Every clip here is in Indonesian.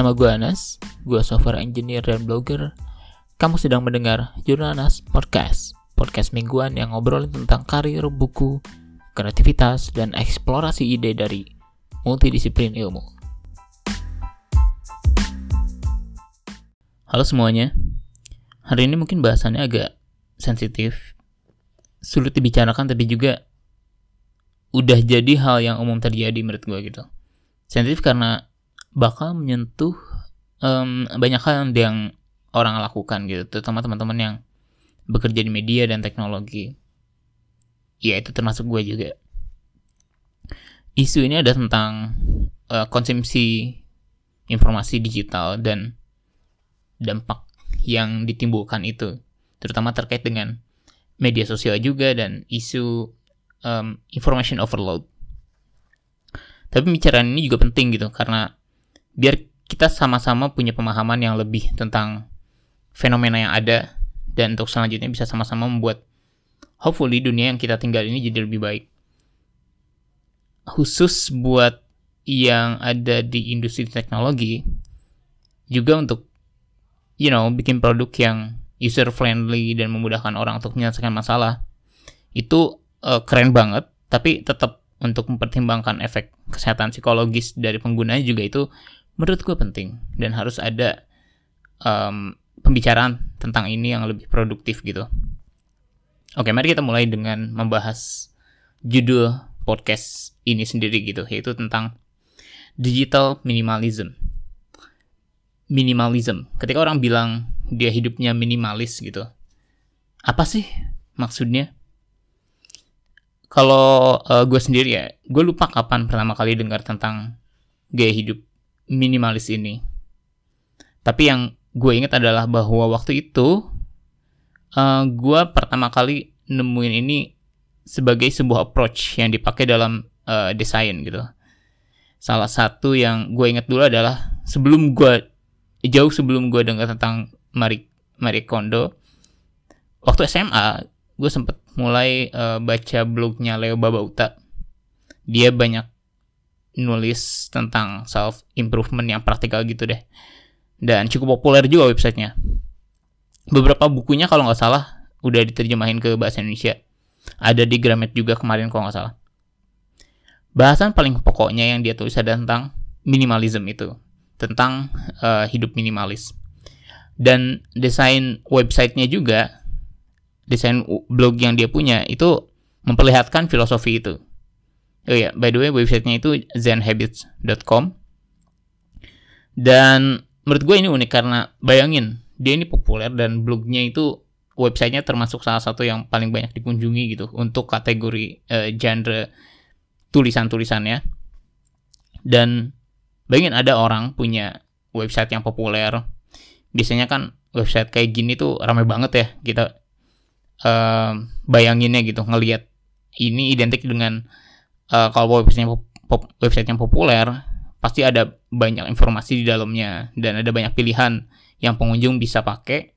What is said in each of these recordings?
Nama gue Anas, gue software engineer dan blogger. Kamu sedang mendengar Jurnanas Podcast, podcast mingguan yang ngobrolin tentang karir, buku, kreativitas, dan eksplorasi ide dari multidisiplin ilmu. Halo semuanya, hari ini mungkin bahasannya agak sensitif, sulit dibicarakan tapi juga udah jadi hal yang umum terjadi menurut gue gitu. Sensitif karena bakal menyentuh um, banyak hal yang orang lakukan gitu, terutama teman-teman yang bekerja di media dan teknologi. Ya itu termasuk gue juga. Isu ini ada tentang uh, konsumsi informasi digital dan dampak yang ditimbulkan itu, terutama terkait dengan media sosial juga dan isu um, information overload. Tapi pembicaraan ini juga penting gitu karena biar kita sama-sama punya pemahaman yang lebih tentang fenomena yang ada dan untuk selanjutnya bisa sama-sama membuat hopefully dunia yang kita tinggal ini jadi lebih baik. Khusus buat yang ada di industri teknologi juga untuk you know bikin produk yang user friendly dan memudahkan orang untuk menyelesaikan masalah itu uh, keren banget tapi tetap untuk mempertimbangkan efek kesehatan psikologis dari penggunanya juga itu menurut gue penting dan harus ada um, pembicaraan tentang ini yang lebih produktif gitu. Oke, mari kita mulai dengan membahas judul podcast ini sendiri gitu, yaitu tentang digital minimalism. Minimalism. Ketika orang bilang dia hidupnya minimalis gitu, apa sih maksudnya? kalau uh, gue sendiri ya, gue lupa kapan pertama kali dengar tentang gaya hidup minimalis ini. Tapi yang gue ingat adalah bahwa waktu itu uh, gue pertama kali nemuin ini sebagai sebuah approach yang dipakai dalam uh, desain gitu. Salah satu yang gue ingat dulu adalah sebelum gue jauh sebelum gue dengar tentang Marie Marie Kondo, waktu SMA gue sempet mulai uh, baca blognya Leo Babauta. Dia banyak nulis tentang self improvement yang praktikal gitu deh. Dan cukup populer juga websitenya. Beberapa bukunya kalau nggak salah udah diterjemahin ke bahasa Indonesia. Ada di Gramet juga kemarin kalau nggak salah. Bahasan paling pokoknya yang dia tulis ada tentang minimalism itu, tentang uh, hidup minimalis. Dan desain websitenya juga desain blog yang dia punya itu memperlihatkan filosofi itu. Oh ya, by the way websitenya itu zenhabits.com. Dan menurut gue ini unik karena bayangin dia ini populer dan blognya itu websitenya termasuk salah satu yang paling banyak dikunjungi gitu untuk kategori uh, genre tulisan-tulisannya. Dan bayangin ada orang punya website yang populer. Biasanya kan website kayak gini tuh ramai banget ya kita uh, bayanginnya gitu ngelihat ini identik dengan uh, kalau websitenya pop, website yang populer pasti ada banyak informasi di dalamnya dan ada banyak pilihan yang pengunjung bisa pakai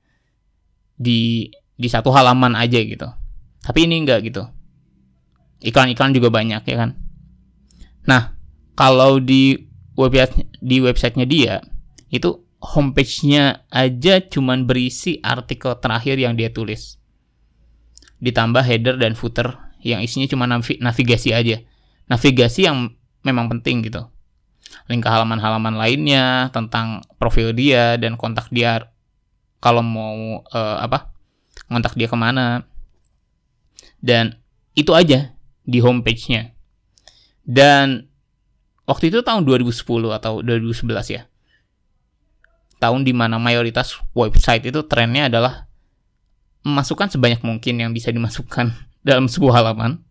di di satu halaman aja gitu. Tapi ini enggak gitu. Iklan-iklan juga banyak ya kan. Nah, kalau di website di websitenya dia itu homepage-nya aja cuman berisi artikel terakhir yang dia tulis ditambah header dan footer yang isinya cuma navigasi aja. Navigasi yang memang penting gitu. Link ke halaman-halaman lainnya tentang profil dia dan kontak dia kalau mau uh, apa kontak dia ke mana dan itu aja di homepage-nya. Dan waktu itu tahun 2010 atau 2011 ya. Tahun di mana mayoritas website itu trennya adalah masukkan sebanyak mungkin yang bisa dimasukkan dalam sebuah halaman.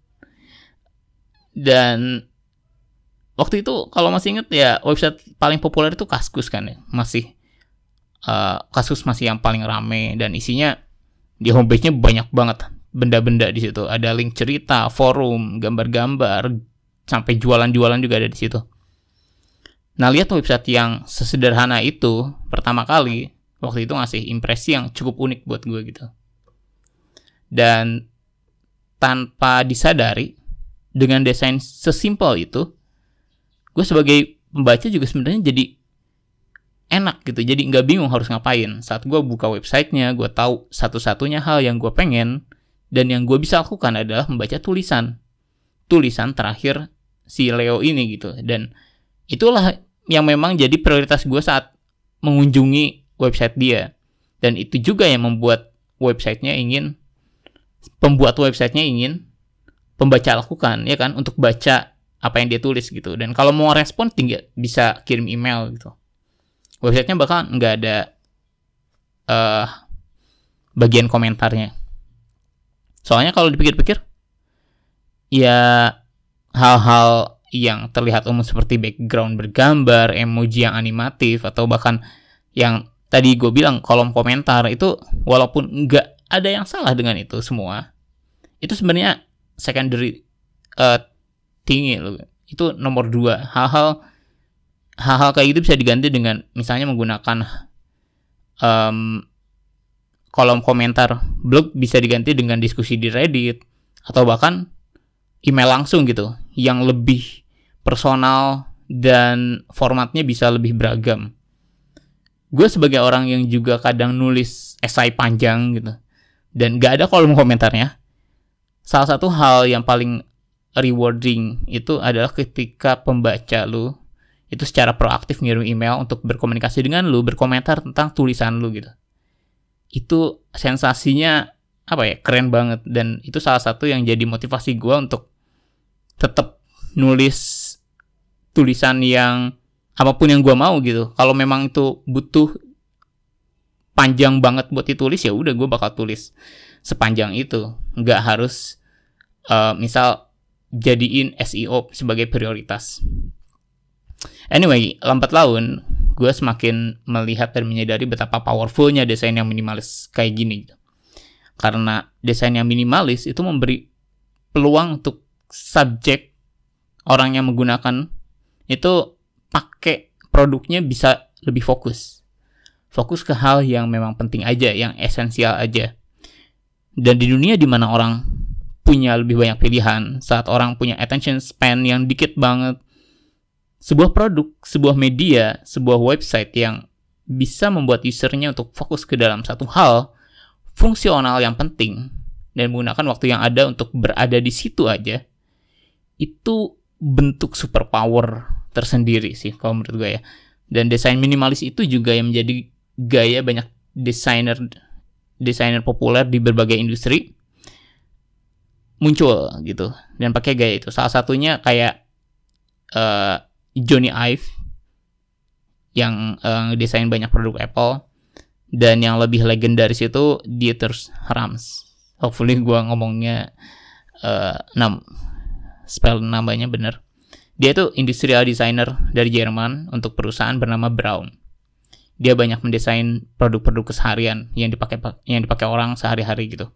Dan waktu itu kalau masih inget ya website paling populer itu Kaskus kan ya, masih uh, Kaskus masih yang paling rame dan isinya di homepage-nya banyak banget benda-benda di situ. Ada link cerita, forum, gambar-gambar, sampai jualan-jualan juga ada di situ. Nah, lihat website yang sesederhana itu pertama kali waktu itu ngasih impresi yang cukup unik buat gue gitu. Dan tanpa disadari, dengan desain sesimpel itu, gue sebagai pembaca juga sebenarnya jadi enak gitu. Jadi nggak bingung harus ngapain. Saat gue buka websitenya gue tahu satu-satunya hal yang gue pengen dan yang gue bisa lakukan adalah membaca tulisan. Tulisan terakhir si Leo ini gitu. Dan itulah yang memang jadi prioritas gue saat mengunjungi website dia. Dan itu juga yang membuat websitenya ingin pembuat websitenya ingin pembaca lakukan ya kan untuk baca apa yang dia tulis gitu dan kalau mau respon tinggal bisa kirim email gitu websitenya bakal nggak ada uh, bagian komentarnya. Soalnya kalau dipikir-pikir, ya hal-hal yang terlihat umum seperti background bergambar, emoji yang animatif, atau bahkan yang tadi gue bilang kolom komentar itu walaupun nggak ada yang salah dengan itu semua, itu sebenarnya secondary uh, tinggi loh. Itu nomor dua hal-hal hal-hal kayak gitu bisa diganti dengan misalnya menggunakan um, kolom komentar blog bisa diganti dengan diskusi di Reddit atau bahkan email langsung gitu yang lebih personal dan formatnya bisa lebih beragam. Gue sebagai orang yang juga kadang nulis esai panjang gitu dan gak ada kolom komentarnya. Salah satu hal yang paling rewarding itu adalah ketika pembaca lu itu secara proaktif ngirim email untuk berkomunikasi dengan lu, berkomentar tentang tulisan lu gitu. Itu sensasinya apa ya keren banget dan itu salah satu yang jadi motivasi gue untuk tetap nulis tulisan yang apa pun yang gue mau gitu. Kalau memang itu butuh panjang banget buat ditulis ya udah gue bakal tulis sepanjang itu. Nggak harus uh, misal jadiin SEO sebagai prioritas. Anyway, lambat laun, gue semakin melihat dan menyadari betapa powerfulnya desain yang minimalis kayak gini. Karena desain yang minimalis itu memberi peluang untuk subjek orang yang menggunakan itu pakai produknya bisa lebih fokus. Fokus ke hal yang memang penting aja, yang esensial aja. Dan di dunia di mana orang punya lebih banyak pilihan, saat orang punya attention span yang dikit banget, sebuah produk, sebuah media, sebuah website yang bisa membuat usernya untuk fokus ke dalam satu hal fungsional yang penting dan menggunakan waktu yang ada untuk berada di situ aja itu bentuk superpower tersendiri sih kalau menurut gue ya. Dan desain minimalis itu juga yang menjadi gaya banyak desainer desainer populer di berbagai industri muncul gitu dan pakai gaya itu salah satunya kayak uh, Johnny Ive yang uh, desain banyak produk Apple dan yang lebih legendaris itu Dieter Rams. Hopefully gue ngomongnya uh, nam spell namanya bener. Dia itu industrial designer dari Jerman untuk perusahaan bernama Braun. Dia banyak mendesain produk-produk keseharian yang dipakai yang dipakai orang sehari-hari gitu.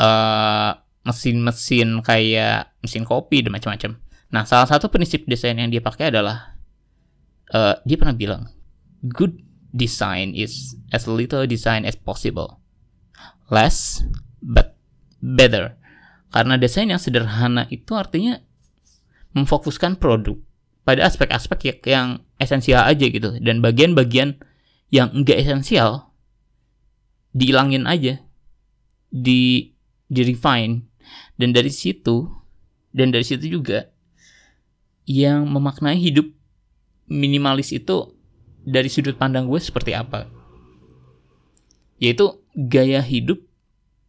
Uh, mesin-mesin kayak mesin kopi dan macam-macam. Nah, salah satu prinsip desain yang dia pakai adalah uh, dia pernah bilang, good design is as little design as possible. Less but better. Karena desain yang sederhana itu artinya memfokuskan produk pada aspek-aspek yang esensial aja gitu dan bagian-bagian yang enggak esensial dihilangin aja di di refine dan dari situ dan dari situ juga yang memaknai hidup minimalis itu dari sudut pandang gue seperti apa? Yaitu gaya hidup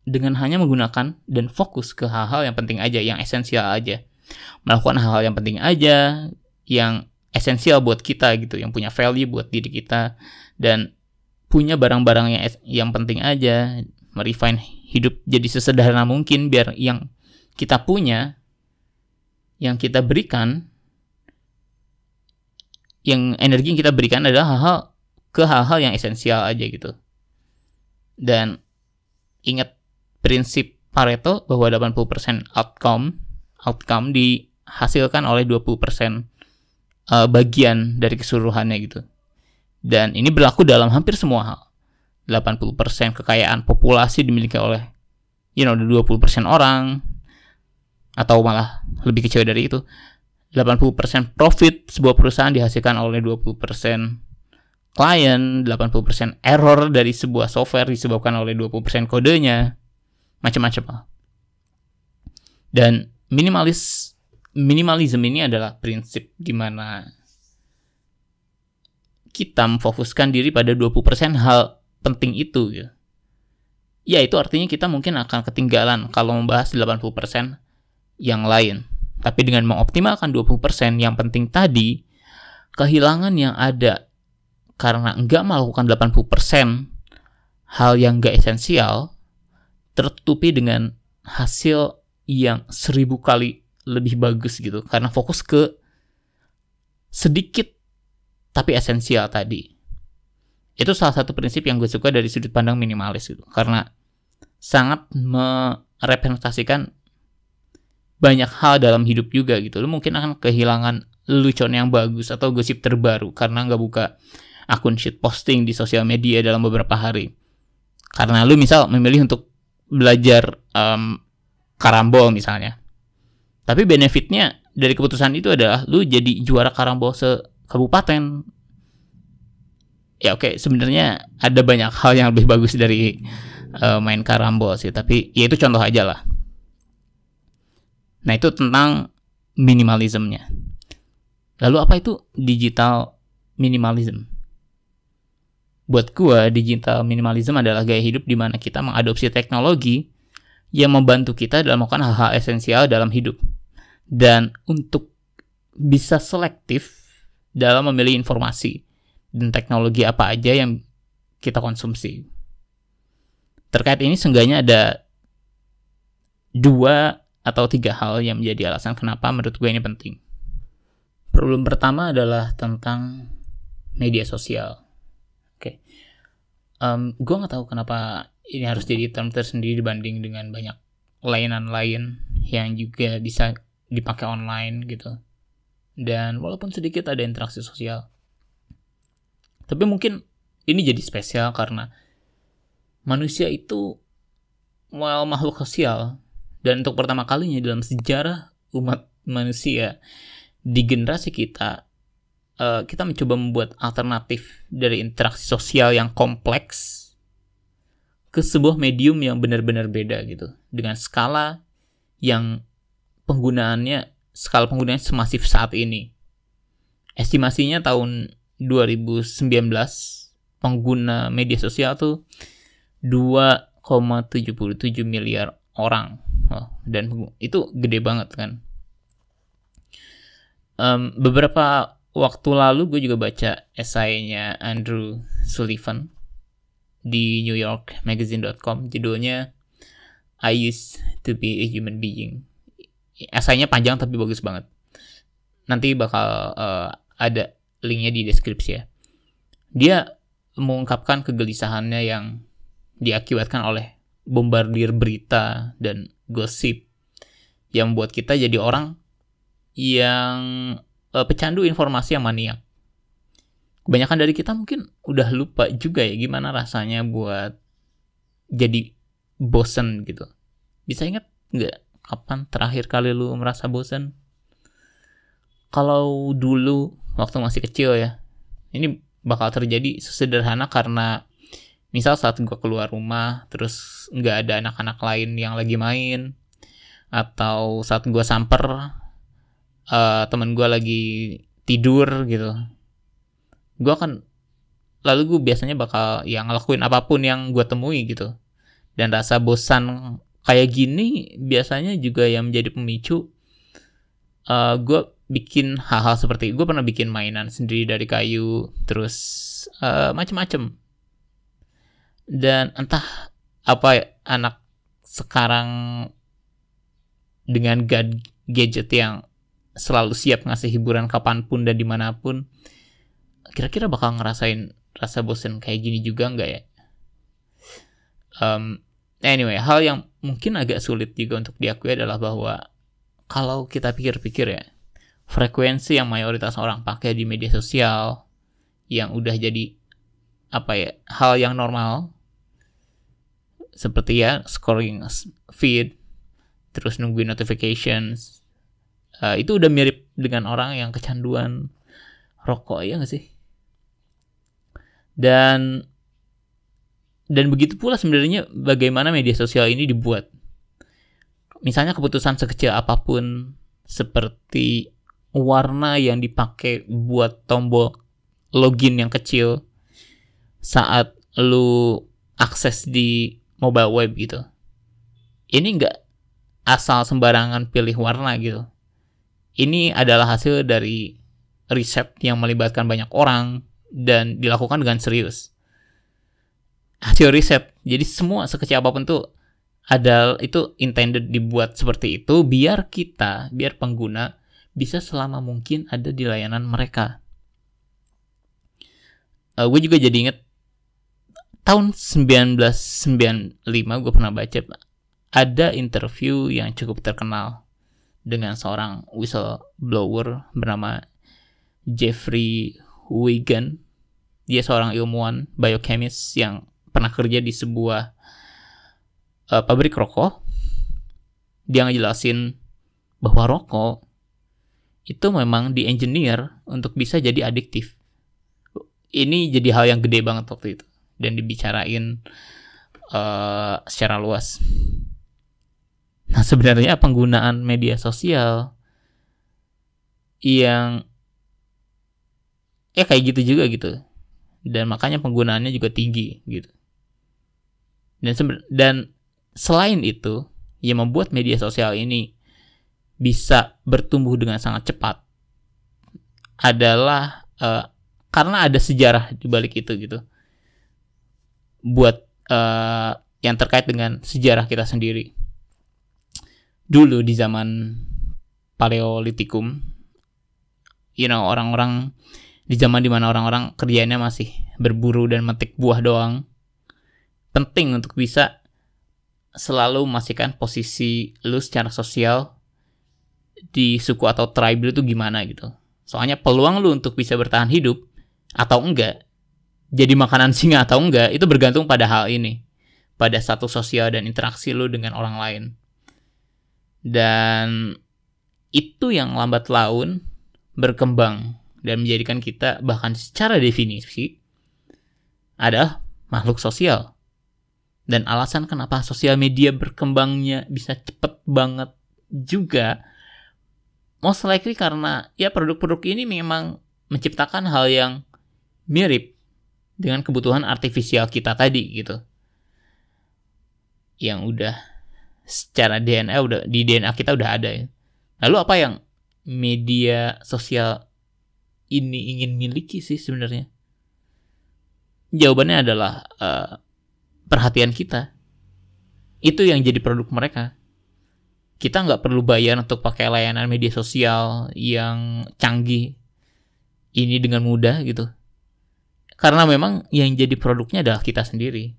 dengan hanya menggunakan dan fokus ke hal-hal yang penting aja, yang esensial aja. Melakukan hal-hal yang penting aja, yang esensial buat kita gitu, yang punya value buat diri kita dan punya barang-barang yang yang penting aja, merefine hidup jadi sesederhana mungkin biar yang kita punya yang kita berikan yang energi yang kita berikan adalah hal-hal ke hal-hal yang esensial aja gitu. Dan ingat prinsip Pareto bahwa 80% outcome outcome dihasilkan oleh 20% uh, bagian dari keseluruhannya gitu. Dan ini berlaku dalam hampir semua hal. 80% kekayaan populasi dimiliki oleh you know 20% orang atau malah lebih kecil dari itu 80% profit sebuah perusahaan dihasilkan oleh 20% klien, 80% error dari sebuah software disebabkan oleh 20% kodenya, macam-macam. Dan minimalis minimalism ini adalah prinsip di mana kita memfokuskan diri pada 20% hal penting itu gitu. Ya itu artinya kita mungkin akan ketinggalan kalau membahas 80% yang lain. Tapi dengan mengoptimalkan 20% yang penting tadi, kehilangan yang ada karena enggak melakukan 80% hal yang enggak esensial, tertutupi dengan hasil yang seribu kali lebih bagus gitu. Karena fokus ke sedikit tapi esensial tadi. Itu salah satu prinsip yang gue suka dari sudut pandang minimalis gitu. Karena sangat merepresentasikan banyak hal dalam hidup juga gitu. Lu mungkin akan kehilangan lelucon yang bagus atau gosip terbaru karena nggak buka akun shit posting di sosial media dalam beberapa hari. Karena lu misal memilih untuk belajar um, karambol misalnya. Tapi benefitnya dari keputusan itu adalah lu jadi juara karambol se kabupaten ya oke okay, sebenarnya ada banyak hal yang lebih bagus dari uh, main karambol sih tapi ya itu contoh aja lah. Nah itu tentang minimalismnya lalu apa itu digital minimalism? Buat gua digital minimalism adalah gaya hidup di mana kita mengadopsi teknologi yang membantu kita dalam melakukan hal-hal esensial dalam hidup dan untuk bisa selektif dalam memilih informasi dan teknologi apa aja yang kita konsumsi. Terkait ini seenggaknya ada dua atau tiga hal yang menjadi alasan kenapa menurut gue ini penting. Problem pertama adalah tentang media sosial. Oke, okay. um, gue nggak tahu kenapa ini harus jadi term tersendiri dibanding dengan banyak layanan lain yang juga bisa dipakai online gitu. Dan walaupun sedikit ada interaksi sosial. Tapi mungkin ini jadi spesial karena manusia itu well, makhluk sosial. Dan untuk pertama kalinya dalam sejarah umat manusia di generasi kita uh, kita mencoba membuat alternatif dari interaksi sosial yang kompleks ke sebuah medium yang benar-benar beda gitu. Dengan skala yang penggunaannya skala penggunanya semasif saat ini. Estimasinya tahun 2019 pengguna media sosial tuh 2,77 miliar orang. Oh, dan itu gede banget kan. Um, beberapa waktu lalu gue juga baca esainya Andrew Sullivan di New York Magazine.com judulnya I used to be a human being esainya panjang tapi bagus banget. Nanti bakal uh, ada linknya di deskripsi ya. Dia mengungkapkan kegelisahannya yang diakibatkan oleh bombardir berita dan gosip yang membuat kita jadi orang yang uh, pecandu informasi yang maniak. Kebanyakan dari kita mungkin udah lupa juga ya gimana rasanya buat jadi bosen gitu. Bisa ingat nggak kapan terakhir kali lu merasa bosan? Kalau dulu waktu masih kecil ya, ini bakal terjadi sesederhana karena misal saat gue keluar rumah terus nggak ada anak-anak lain yang lagi main atau saat gue samper uh, temen gue lagi tidur gitu gue akan lalu gue biasanya bakal yang ngelakuin apa pun yang gue temui gitu dan rasa bosan kayak gini biasanya juga yang menjadi pemicu uh, eh, gue bikin hal-hal seperti gue pernah bikin mainan sendiri dari kayu terus uh, macem-macem. Dan entah apa anak sekarang dengan gad gadget yang selalu siap ngasih hiburan kapan pun dan di mana pun kira-kira bakal ngerasain rasa bosen kayak gini juga nggak ya? Um, anyway hal yang mungkin agak sulit juga untuk diakui adalah bahwa kalau kita pikir-pikir ya frekuensi yang mayoritas orang pakai di media sosial yang udah jadi apa ya hal yang normal seperti ya scrolling feed terus nungguin notifications uh, itu udah mirip dengan orang yang kecanduan rokok ya nggak sih? Dan dan begitu pula sebenarnya bagaimana media sosial ini dibuat. Misalnya keputusan sekecil apa pun seperti warna yang dipakai buat tombol login yang kecil saat lu akses di mobile web gitu. Ini nggak asal sembarangan pilih warna gitu. Ini adalah hasil dari riset yang melibatkan banyak orang dan dilakukan dengan serius hasil riset. Jadi semua sekecil apa pun tuh ada itu intended dibuat seperti itu biar kita, biar pengguna bisa selama mungkin ada di layanan mereka. Uh, gue juga jadi inget tahun 1995 gue pernah baca ada interview yang cukup terkenal dengan seorang whistleblower bernama Jeffrey Wigan. Dia seorang ilmuwan biochemist yang pernah kerja di sebuah uh, pabrik rokok dia ngejelasin bahwa rokok itu memang di engineer untuk bisa jadi adiktif. Ini jadi hal yang gede banget waktu itu. Dan dibicarain uh, secara luas. Nah sebenarnya penggunaan media sosial yang ya kayak gitu juga gitu. Dan makanya penggunaannya juga tinggi gitu dan dan selain itu, yang membuat media sosial ini bisa bertumbuh dengan sangat cepat adalah uh, karena ada sejarah di balik itu gitu. Buat uh, yang terkait dengan sejarah kita sendiri. Dulu di zaman Paleolitikum, you know, orang-orang di zaman di mana orang-orang kerjanya masih berburu dan metik buah doang, penting untuk bisa selalu memastikan posisi lu secara sosial di suku atau tribe lu itu gimana gitu. Soalnya peluang lu untuk bisa bertahan hidup atau enggak, jadi makanan singa atau enggak, itu bergantung pada hal ini. Pada satu sosial dan interaksi lu dengan orang lain. Dan itu yang lambat laun berkembang dan menjadikan kita bahkan secara definisi adalah makhluk sosial dan alasan kenapa sosial media berkembangnya bisa cepet banget juga most likely karena ya produk-produk ini memang menciptakan hal yang mirip dengan kebutuhan artifisial kita tadi gitu yang udah secara DNA udah di DNA kita udah ada ya. Lalu apa yang media sosial ini ingin miliki sih sebenarnya? Jawabannya adalah uh, perhatian kita. Itu yang jadi produk mereka. Kita nggak perlu bayar untuk pakai layanan media sosial yang canggih ini dengan mudah gitu. Karena memang yang jadi produknya adalah kita sendiri.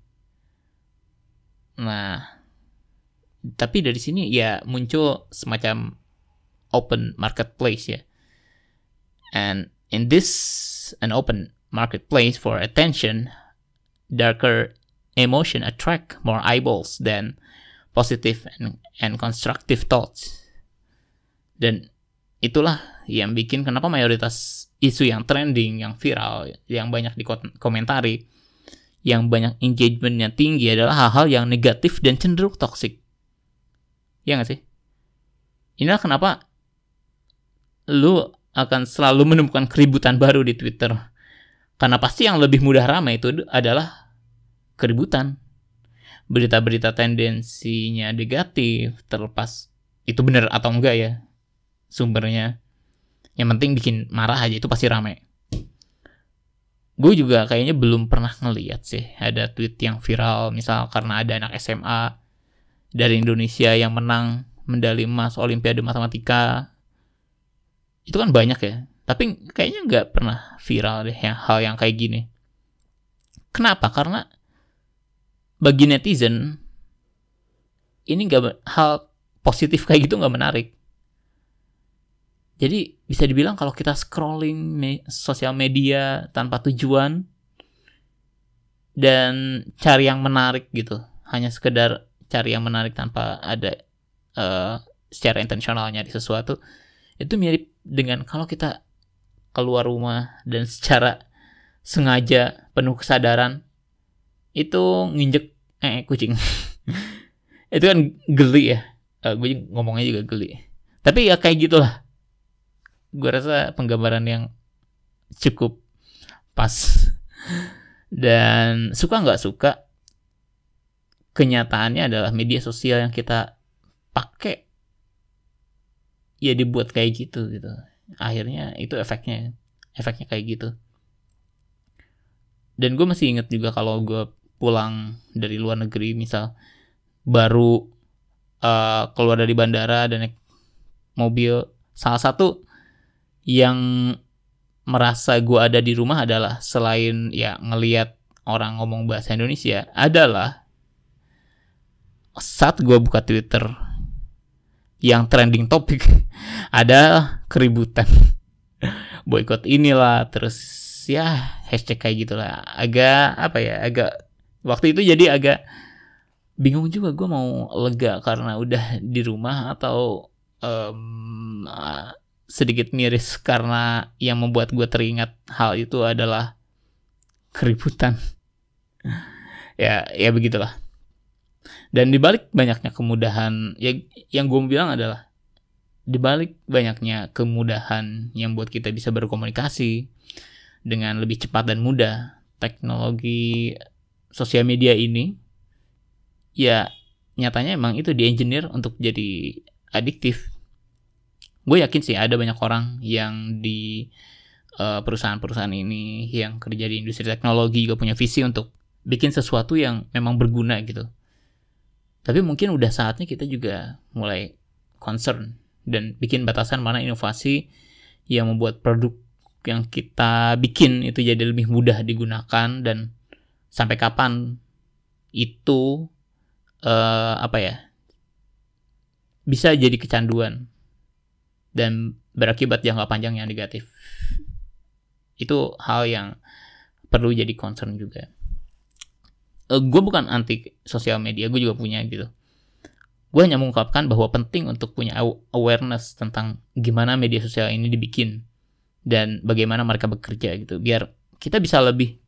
Nah, tapi dari sini ya muncul semacam open marketplace ya. And in this an open marketplace for attention, darker emotion attract more eyeballs than positive and, and constructive thoughts. Dan itulah yang bikin kenapa mayoritas isu yang trending, yang viral, yang banyak dikomentari, yang banyak engagementnya tinggi adalah hal-hal yang negatif dan cenderung toxic. Ya gak sih? Inilah kenapa lu akan selalu menemukan keributan baru di Twitter. Karena pasti yang lebih mudah ramai itu adalah keributan. Berita-berita tendensinya negatif, terlepas itu benar atau enggak ya sumbernya. Yang penting bikin marah aja itu pasti rame. Gue juga kayaknya belum pernah ngeliat sih ada tweet yang viral misal karena ada anak SMA dari Indonesia yang menang medali emas Olimpiade Matematika. Itu kan banyak ya. Tapi kayaknya nggak pernah viral deh yang hal yang kayak gini. Kenapa? Karena bagi netizen ini nggak hal positif kayak gitu nggak menarik. Jadi bisa dibilang kalau kita scrolling me sosial media tanpa tujuan dan cari yang menarik gitu, hanya sekedar cari yang menarik tanpa ada uh, secara intensionalnya di sesuatu, itu mirip dengan kalau kita keluar rumah dan secara sengaja penuh kesadaran itu nginjek eh kucing. Itu kan geli ya. Uh, gue ngomongnya juga geli. Tapi ya kayak gitulah. Gue rasa penggambaran yang cukup pas. Dan suka nggak suka kenyataannya adalah media sosial yang kita pakai ya dibuat kayak gitu gitu. Akhirnya itu efeknya efeknya kayak gitu. Dan gue masih inget juga kalau gue pulang dari luar negeri misal baru uh, keluar dari bandara dan naik mobil. Salah satu yang merasa gue ada di rumah adalah selain ya ngeliat orang ngomong bahasa Indonesia adalah saat gue buka Twitter yang trending topik ada keributan. Boykot inilah terus ya hashtag kayak gitulah. Agak apa ya agak waktu itu jadi agak bingung juga gue mau lega karena udah di rumah atau um, sedikit miris karena yang membuat gue teringat hal itu adalah keributan. Ya ya begitulah. Dan dibalik banyaknya kemudahan ya yang gue bilang adalah dibalik banyaknya kemudahan yang buat kita bisa berkomunikasi dengan lebih cepat dan mudah teknologi sosial media ini ya nyatanya emang itu di engineer untuk jadi adiktif. Gue yakin sih ada banyak orang yang di uh, perusahaan-perusahaan ini yang kerja di industri teknologi juga punya visi untuk bikin sesuatu yang memang berguna gitu. Tapi mungkin udah saatnya kita juga mulai concern dan bikin batasan mana inovasi yang membuat produk yang kita bikin itu jadi lebih mudah digunakan dan sampai kapan itu uh, apa ya bisa jadi kecanduan dan berakibat jangka panjang yang negatif. Itu hal yang perlu jadi concern juga. Uh, gue bukan anti sosial media gue juga punya gitu. Gue hanya mengungkapkan bahwa penting untuk punya awareness tentang gimana media sosial ini dibikin dan bagaimana mereka bekerja gitu biar kita bisa lebih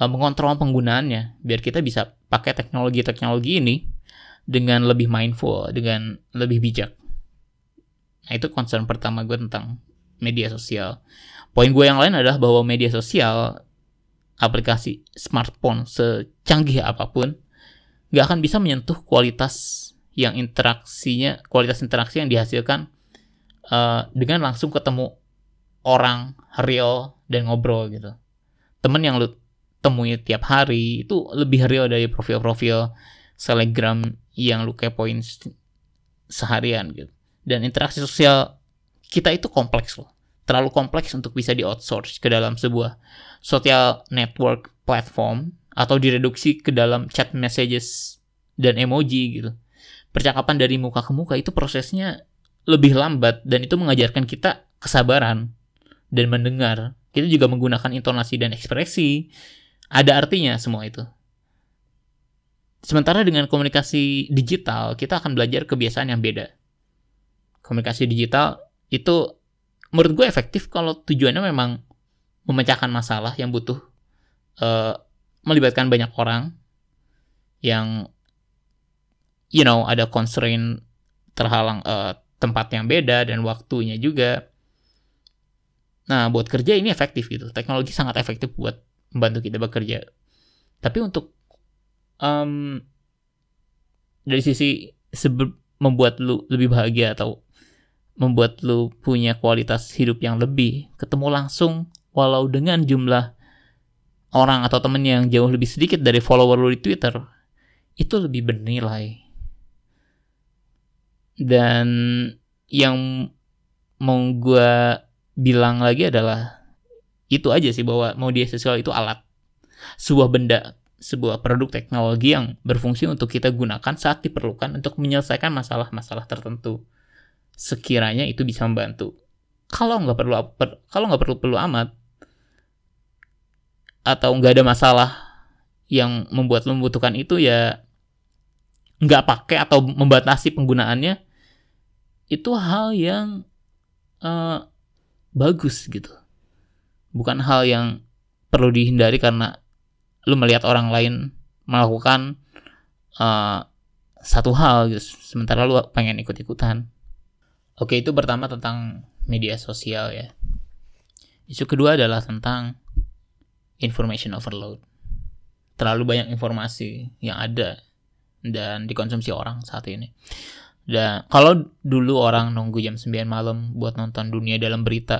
uh, mengontrol penggunaannya biar kita bisa pakai teknologi-teknologi ini dengan lebih mindful, dengan lebih bijak. Nah, itu concern pertama gue tentang media sosial. Poin gue yang lain adalah bahwa media sosial, aplikasi smartphone secanggih apa pun, gak akan bisa menyentuh kualitas yang interaksinya, kualitas interaksi yang dihasilkan uh, dengan langsung ketemu orang real dan ngobrol gitu. Temen yang lu temui tiap hari itu lebih real dari profil-profil selegram yang lu kepoin seharian gitu. Dan interaksi sosial kita itu kompleks loh. Terlalu kompleks untuk bisa di outsource ke dalam sebuah social network platform atau direduksi ke dalam chat messages dan emoji gitu. Percakapan dari muka ke muka itu prosesnya lebih lambat dan itu mengajarkan kita kesabaran dan mendengar. Kita juga menggunakan intonasi dan ekspresi ada artinya semua itu. Sementara dengan komunikasi digital, kita akan belajar kebiasaan yang beda. Komunikasi digital itu menurut gue efektif kalau tujuannya memang memecahkan masalah yang butuh uh, melibatkan banyak orang yang you know ada constraint terhalang uh, tempat yang beda dan waktunya juga. Nah, buat kerja ini efektif gitu. Teknologi sangat efektif buat membantu kita bekerja. Tapi untuk um, dari sisi membuat lu lebih bahagia atau membuat lu punya kualitas hidup yang lebih, ketemu langsung walau dengan jumlah orang atau temen yang jauh lebih sedikit dari follower lu di Twitter, itu lebih bernilai. Dan yang mau gue bilang lagi adalah itu aja sih bahwa media sosial itu alat. Sebuah benda sebuah produk teknologi yang berfungsi untuk kita gunakan saat diperlukan untuk menyelesaikan masalah-masalah tertentu. Sekiranya itu bisa membantu. Kalau nggak perlu kalau nggak perlu perlu amat atau nggak ada masalah yang membuat lo membutuhkan itu ya nggak pakai atau membatasi penggunaannya itu hal yang uh, bagus gitu bukan hal yang perlu dihindari karena lu melihat orang lain melakukan uh, satu hal gitu. Sementara lu pengen ikut-ikutan. Oke itu pertama tentang media sosial ya. Isu kedua adalah tentang information overload. Terlalu banyak informasi yang ada dan dikonsumsi orang saat ini. Dan kalau dulu orang nunggu jam 9 malam buat nonton dunia dalam berita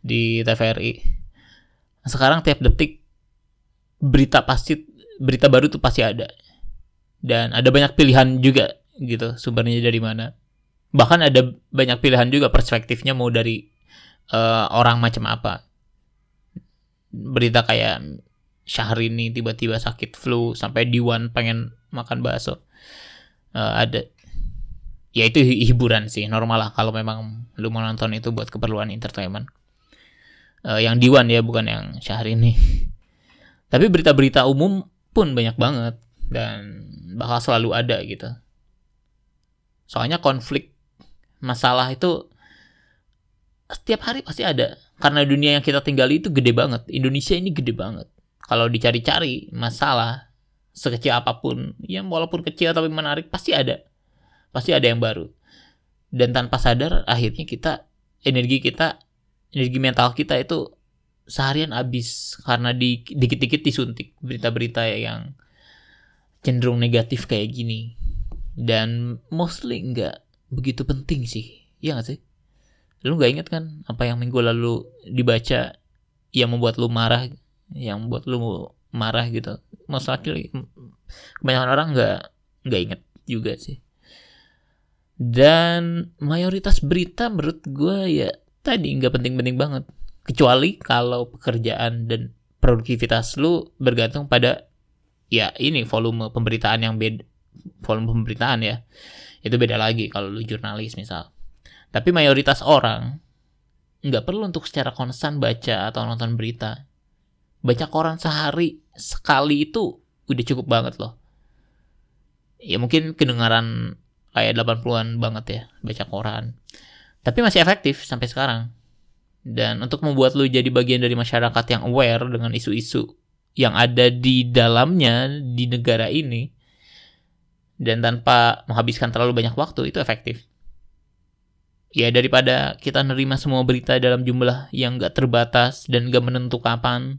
di TVRI. Sekarang tiap detik berita pasti berita baru tuh pasti ada. Dan ada banyak pilihan juga gitu sumbernya dari mana. Bahkan ada banyak pilihan juga perspektifnya mau dari uh, orang macam apa. Berita kayak Syahrini tiba-tiba sakit flu sampai Diwan pengen makan bakso. Uh, ada ya itu hiburan sih normal lah kalau memang lu mau nonton itu buat keperluan entertainment uh, yang Diwan ya bukan yang Syahrini. Tapi berita-berita umum pun banyak banget dan bakal selalu ada gitu. Soalnya konflik masalah itu setiap hari pasti ada. Karena dunia yang kita tinggali itu gede banget. Indonesia ini gede banget. Kalau dicari-cari masalah sekecil apa pun ya walaupun kecil tapi menarik pasti ada. Pasti ada yang baru. Dan tanpa sadar akhirnya kita energi kita energi mental kita itu seharian habis karena di dikit-dikit disuntik berita-berita yang cenderung negatif kayak gini. Dan mostly nggak begitu penting sih. Ya gak sih? Lu nggak inget kan apa yang minggu lalu dibaca yang membuat lu marah yang membuat lu marah gitu? Mostly kebanyakan orang nggak nggak inget juga sih. Dan mayoritas berita menurut gue ya tadi nggak penting-penting banget. Kecuali kalau pekerjaan dan produktivitas lu bergantung pada ya ini volume pemberitaan yang beda volume pemberitaan ya. Itu beda lagi kalau lu jurnalis misal. Tapi mayoritas orang nggak perlu untuk secara konstan baca atau nonton berita. Baca koran sehari sekali itu udah cukup banget loh. Ya mungkin kedengaran kayak 80-an banget ya baca koran. Tapi masih efektif sampai sekarang. Dan untuk membuat lu jadi bagian dari masyarakat yang aware dengan isu-isu yang ada di dalamnya di negara ini dan tanpa menghabiskan terlalu banyak waktu itu efektif. Ya daripada kita nerima semua berita dalam jumlah yang gak terbatas dan gak menentu kapan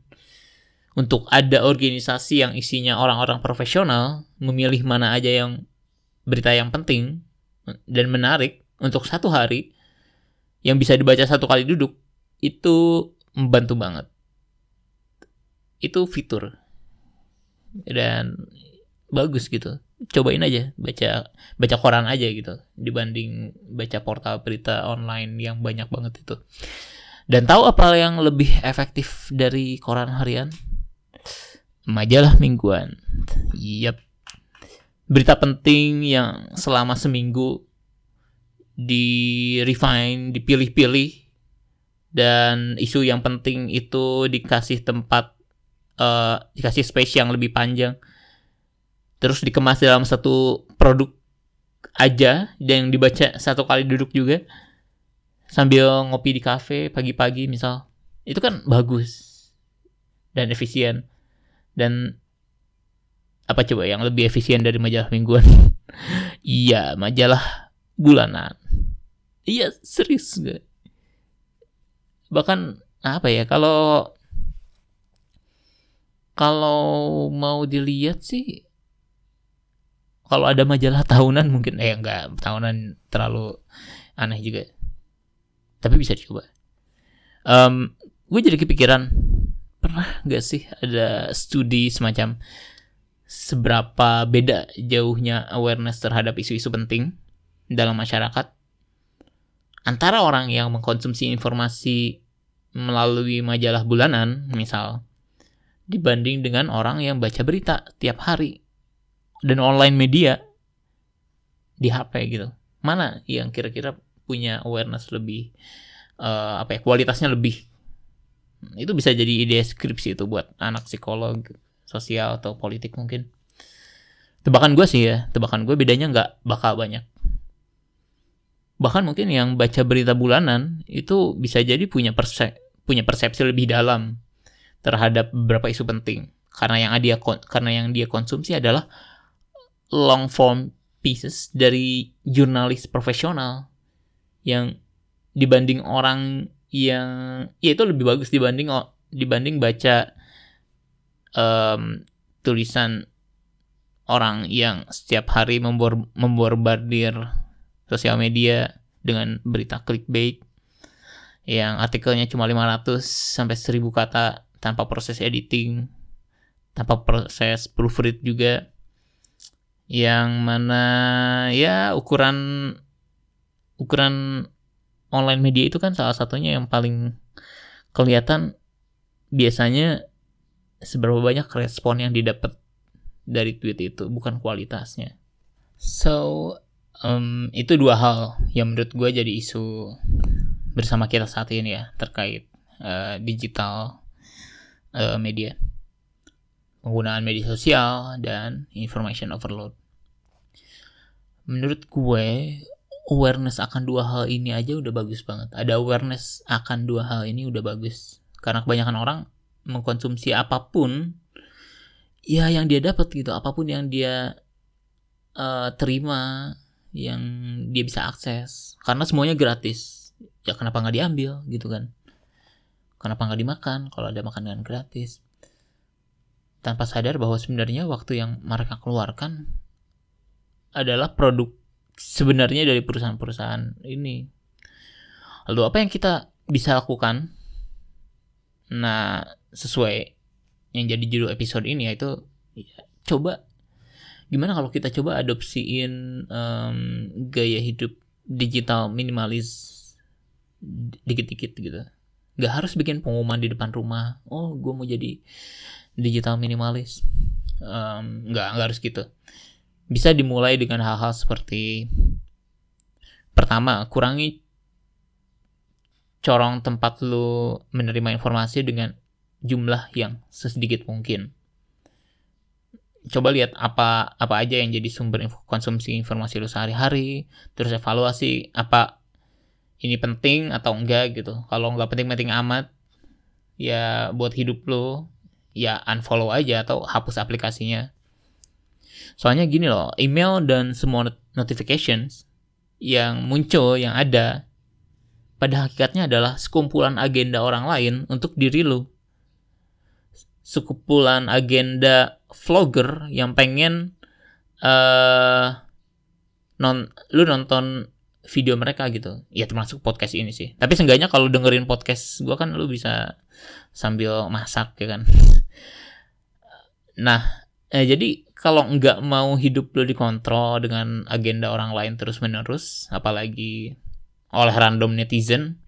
untuk ada organisasi yang isinya orang-orang profesional memilih mana aja yang berita yang penting dan menarik untuk satu hari yang bisa dibaca satu kali duduk itu membantu banget. Itu fitur dan bagus gitu. Cobain aja baca baca koran aja gitu dibanding baca portal berita online yang banyak banget itu. Dan tahu apa yang lebih efektif dari koran harian? Majalah mingguan. Yap berita penting yang selama seminggu di refine, dipilih-pilih dan isu yang penting itu dikasih tempat uh, dikasih space yang lebih panjang terus dikemas dalam satu produk aja dan dibaca satu kali duduk juga sambil ngopi di kafe pagi-pagi misal itu kan bagus dan efisien dan apa coba yang lebih efisien dari majalah mingguan? iya, majalah bulanan. Iya, serius gak? Bahkan apa ya kalau kalau mau dilihat sih kalau ada majalah tahunan mungkin eh enggak tahunan terlalu aneh juga. Tapi bisa dicoba. Um, gue jadi kepikiran pernah nggak sih ada studi semacam seberapa beda jauhnya awareness terhadap isu-isu penting dalam masyarakat antara orang yang mengkonsumsi informasi melalui majalah bulanan, misal, dibanding dengan orang yang baca berita tiap hari dan online media di HP gitu. Mana yang kira-kira punya awareness lebih uh, apa ya kualitasnya lebih itu bisa jadi ide skripsi itu buat anak psikolog sosial atau politik mungkin tebakan gue sih ya tebakan gue bedanya nggak bakal banyak bahkan mungkin yang baca berita bulanan itu bisa jadi punya perse punya persepsi lebih dalam terhadap beberapa isu penting. Karena yang dia karena yang dia konsumsi adalah long form pieces dari jurnalis profesional yang dibanding orang yang ya itu lebih bagus dibanding dibanding baca um, tulisan orang yang setiap hari membor membombardir sosial media dengan berita clickbait yang artikelnya cuma 500 sampai 1000 kata tanpa proses editing, tanpa proses proofread juga. Yang mana ya ukuran ukuran online media itu kan salah satunya yang paling kelihatan biasanya seberapa banyak respon yang didapat dari tweet itu bukan kualitasnya. So um, itu dua hal yang menurut gue jadi isu bersama kita saat ini ya terkait uh, digital uh, media. Penggunaan media sosial dan information overload. Menurut gue awareness akan dua hal ini aja udah bagus banget. Ada awareness akan dua hal ini udah bagus. Karena kebanyakan orang mengkonsumsi apa pun ya yang dia dapat gitu. Apa pun yang dia uh, terima yang dia bisa akses. Karena semuanya gratis. Ya kenapa nggak diambil gitu kan? Kenapa nggak dimakan kalau ada makanan gratis? Tanpa sadar bahwa sebenarnya waktu yang mereka keluarkan adalah produk sebenarnya dari perusahaan-perusahaan ini. Lalu apa yang kita bisa lakukan? Nah sesuai yang jadi judul episode ini yaitu ya, coba gimana kalau kita coba adopsiin um, gaya hidup digital minimalis dikit-dikit gitu? Nggak harus bikin pengumuman di depan rumah oh gue mau jadi digital minimalis. Um, nggak nggak harus gitu. Bisa dimulai dengan hal-hal seperti pertama kurangi corong tempat lu menerima informasi dengan jumlah yang sesedikit mungkin coba lihat apa apa aja yang jadi sumber info, konsumsi informasi lu sehari-hari terus evaluasi apa ini penting atau enggak gitu. Kalau nggak penting-penting amat ya buat hidup lo ya unfollow aja atau hapus aplikasinya. Soalnya gini loh email dan semua notifications yang muncul yang ada pada hakikatnya adalah sekumpulan agenda orang lain untuk diri lo sekumpulan agenda vlogger yang pengen uh, non lu nonton video mereka gitu. Ya termasuk podcast ini sih. Tapi seenggaknya kalau dengerin podcast gue kan lu bisa sambil masak ya kan? Nah eh, jadi kalau nggak mau hidup lu dikontrol dengan agenda orang lain terus menerus apalagi oleh random netizen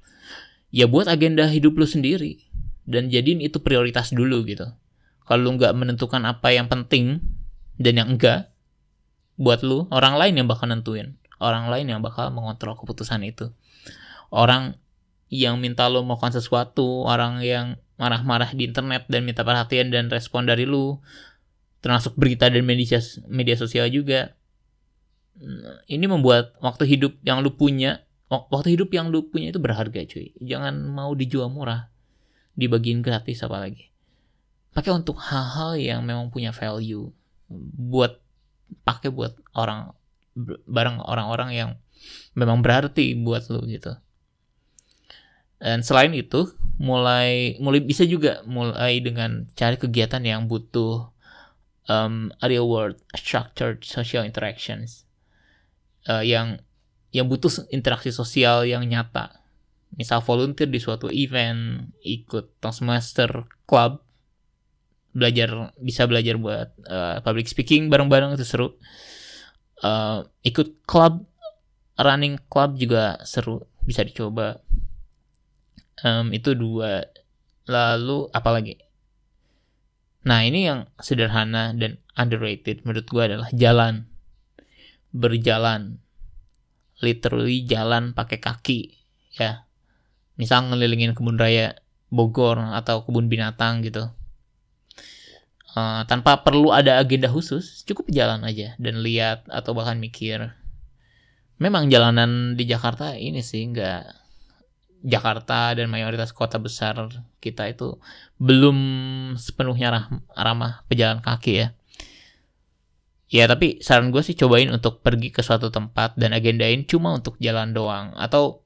ya buat agenda hidup lu sendiri. Dan jadiin itu prioritas dulu gitu kalau lu nggak menentukan apa yang penting dan yang enggak buat lu orang lain yang bakal nentuin. Orang lain yang bakal mengontrol keputusan itu. Orang yang minta lo melakukan sesuatu orang yang marah-marah di internet dan minta perhatian dan respon dari lu termasuk berita dan media media sosial juga ini membuat waktu hidup yang lu punya waktu hidup yang lu punya itu berharga cuy. Jangan mau dijual murah dibagiin gratis apalagi pakai untuk hal-hal yang memang punya value buat pakai buat orang bareng orang-orang yang memang berarti buat lu gitu. Dan selain itu, mulai mulai bisa juga mulai dengan cari kegiatan yang butuh um, real world structured social interactions uh, yang yang butuh interaksi sosial yang nyata. Misal volunteer di suatu event, ikut Toastmaster Club, belajar bisa belajar buat uh, public speaking bareng-bareng itu seru. Uh, ikut klub running club juga seru bisa dicoba. Um, itu dua. Lalu apalagi nah ini yang sederhana dan underrated menurut gue adalah jalan. Berjalan. Literally jalan pakai kaki ya. Misal ngelilingin kebun raya Bogor atau kebun binatang gitu uh, tanpa perlu ada agenda khusus cukup jalan aja dan lihat atau bahkan mikir memang jalanan di Jakarta ini sih nggak Jakarta dan mayoritas kota besar kita itu belum sepenuhnya rah, ramah pejalan kaki ya. Ya tapi saran gue sih cobain untuk pergi ke suatu tempat dan agendain cuma untuk jalan doang atau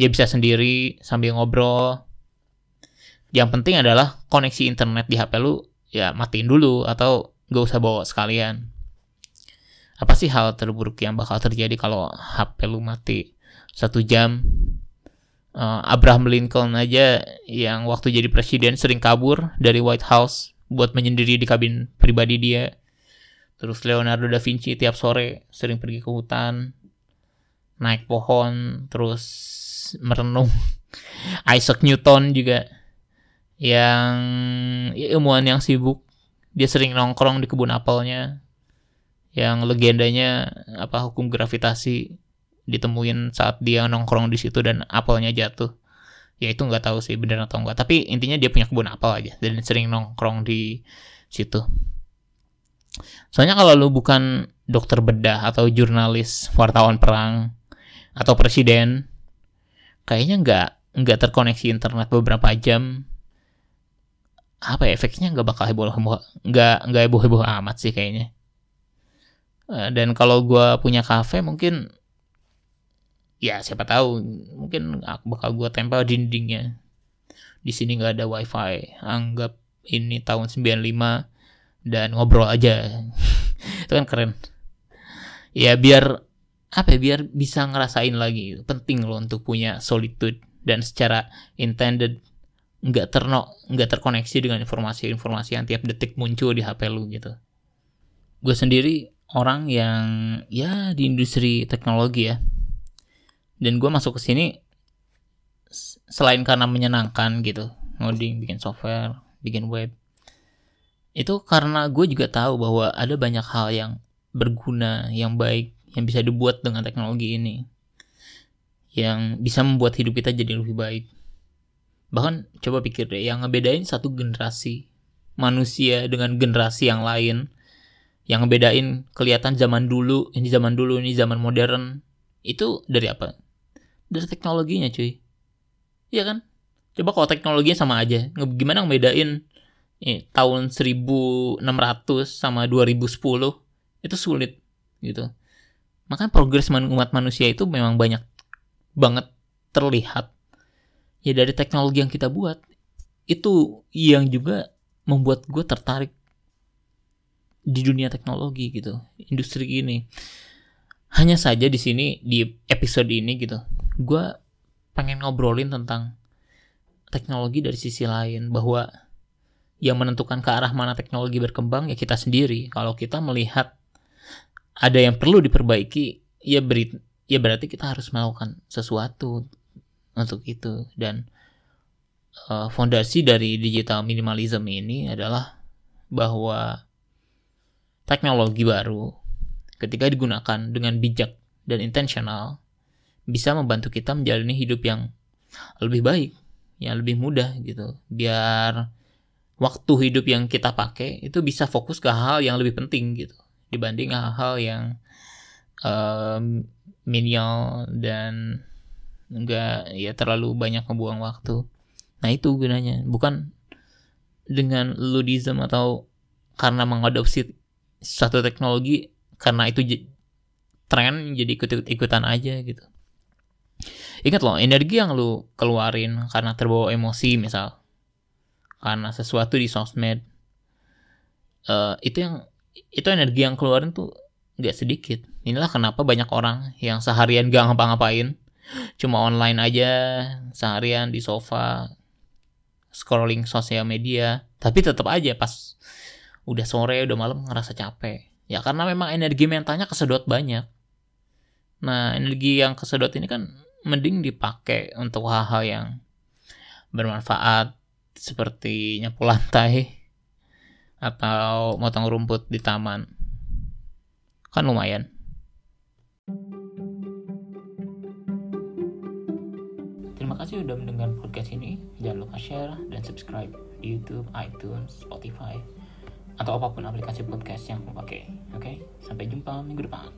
ya bisa sendiri sambil ngobrol. Yang penting adalah koneksi internet di HP lu ya matiin dulu atau gak usah bawa sekalian. Apa sih hal terburuk yang bakal terjadi kalau HP lu mati satu jam? Uh, Abraham Lincoln aja yang waktu jadi presiden sering kabur dari White House buat menyendiri di kabin pribadi dia Terus Leonardo da Vinci tiap sore sering pergi ke hutan, naik pohon, terus merenung. Isaac Newton juga yang ya, ilmuwan yang sibuk, dia sering nongkrong di kebun apelnya. Yang legendanya apa hukum gravitasi ditemuin saat dia nongkrong di situ dan apelnya jatuh. Ya itu nggak tahu sih benar atau enggak. Tapi intinya dia punya kebun apel aja dan sering nongkrong di situ. Soalnya kalau lu bukan dokter bedah atau jurnalis, wartawan perang atau presiden, kayaknya nggak nggak terkoneksi internet beberapa jam. Apa ya, efeknya nggak bakal heboh heboh nggak nggak heboh heboh amat sih kayaknya. Eh, dan kalau gue punya kafe mungkin ya siapa tahu mungkin aku bakal gue tempel dindingnya. Di sini nggak ada wifi anggap ini tahun 95 dan ngobrol aja. Itu kan keren. Ya biar apa ya biar bisa ngerasain lagi. Penting loh untuk punya solitude dan secara intended nggak terno nggak terkoneksi dengan informasi-informasi yang tiap detik muncul di HP lu gitu gue sendiri orang yang ya di industri teknologi ya dan gue masuk ke sini selain karena menyenangkan gitu ngoding bikin software bikin web itu karena gue juga tahu bahwa ada banyak hal yang berguna, yang baik, yang bisa dibuat dengan teknologi ini. Yang bisa membuat hidup kita jadi lebih baik. Bahkan coba pikir deh, yang ngebedain satu generasi manusia dengan generasi yang lain, yang ngebedain kelihatan zaman dulu, ini zaman dulu, ini zaman modern, itu dari apa? Dari teknologinya cuy. Iya kan? Coba kalau teknologinya sama aja, gimana ngebedain eh, tahun 1600 sama 2010 itu sulit gitu. Makanya progres umat manusia itu memang banyak banget terlihat ya dari teknologi yang kita buat itu yang juga membuat gue tertarik di dunia teknologi gitu industri ini hanya saja di sini di episode ini gitu gue pengen ngobrolin tentang teknologi dari sisi lain bahwa yang menentukan ke arah mana teknologi berkembang ya kita sendiri. Kalau kita melihat ada yang perlu diperbaiki, ya beri, ya berarti kita harus melakukan sesuatu untuk itu dan uh, fondasi dari digital minimalism ini adalah bahwa teknologi baru ketika digunakan dengan bijak dan intensional bisa membantu kita menjalani hidup yang lebih baik, yang lebih mudah gitu. Biar waktu hidup yang kita pakai itu bisa fokus ke hal yang lebih penting gitu dibanding hal-hal yang um, menial dan enggak ya terlalu banyak membuang waktu. Nah itu gunanya, bukan dengan ludism atau karena mengadopsi satu teknologi karena itu tren jadi ikut-ikutan aja gitu. Ingat loh, energi yang lu keluarin karena terbawa emosi misal. Karena sesuatu di sosmed. Uh, itu yang itu energi yang keluarin tuh nggak sedikit. Inilah kenapa banyak orang yang seharian gak ngapa-ngapain cuma online aja seharian di sofa scrolling sosial media tapi tetap aja pas udah sore udah malam ngerasa capek ya karena memang energi mentalnya kesedot banyak nah energi yang kesedot ini kan mending dipakai untuk hal-hal yang bermanfaat seperti nyapu lantai atau motong rumput di taman. Kan lumayan. Kasih sudah mendengar podcast ini. Jangan lupa share dan subscribe di YouTube, iTunes, Spotify, atau apa pun aplikasi podcast yang kamu pakai. Oke, sampai jumpa minggu depan.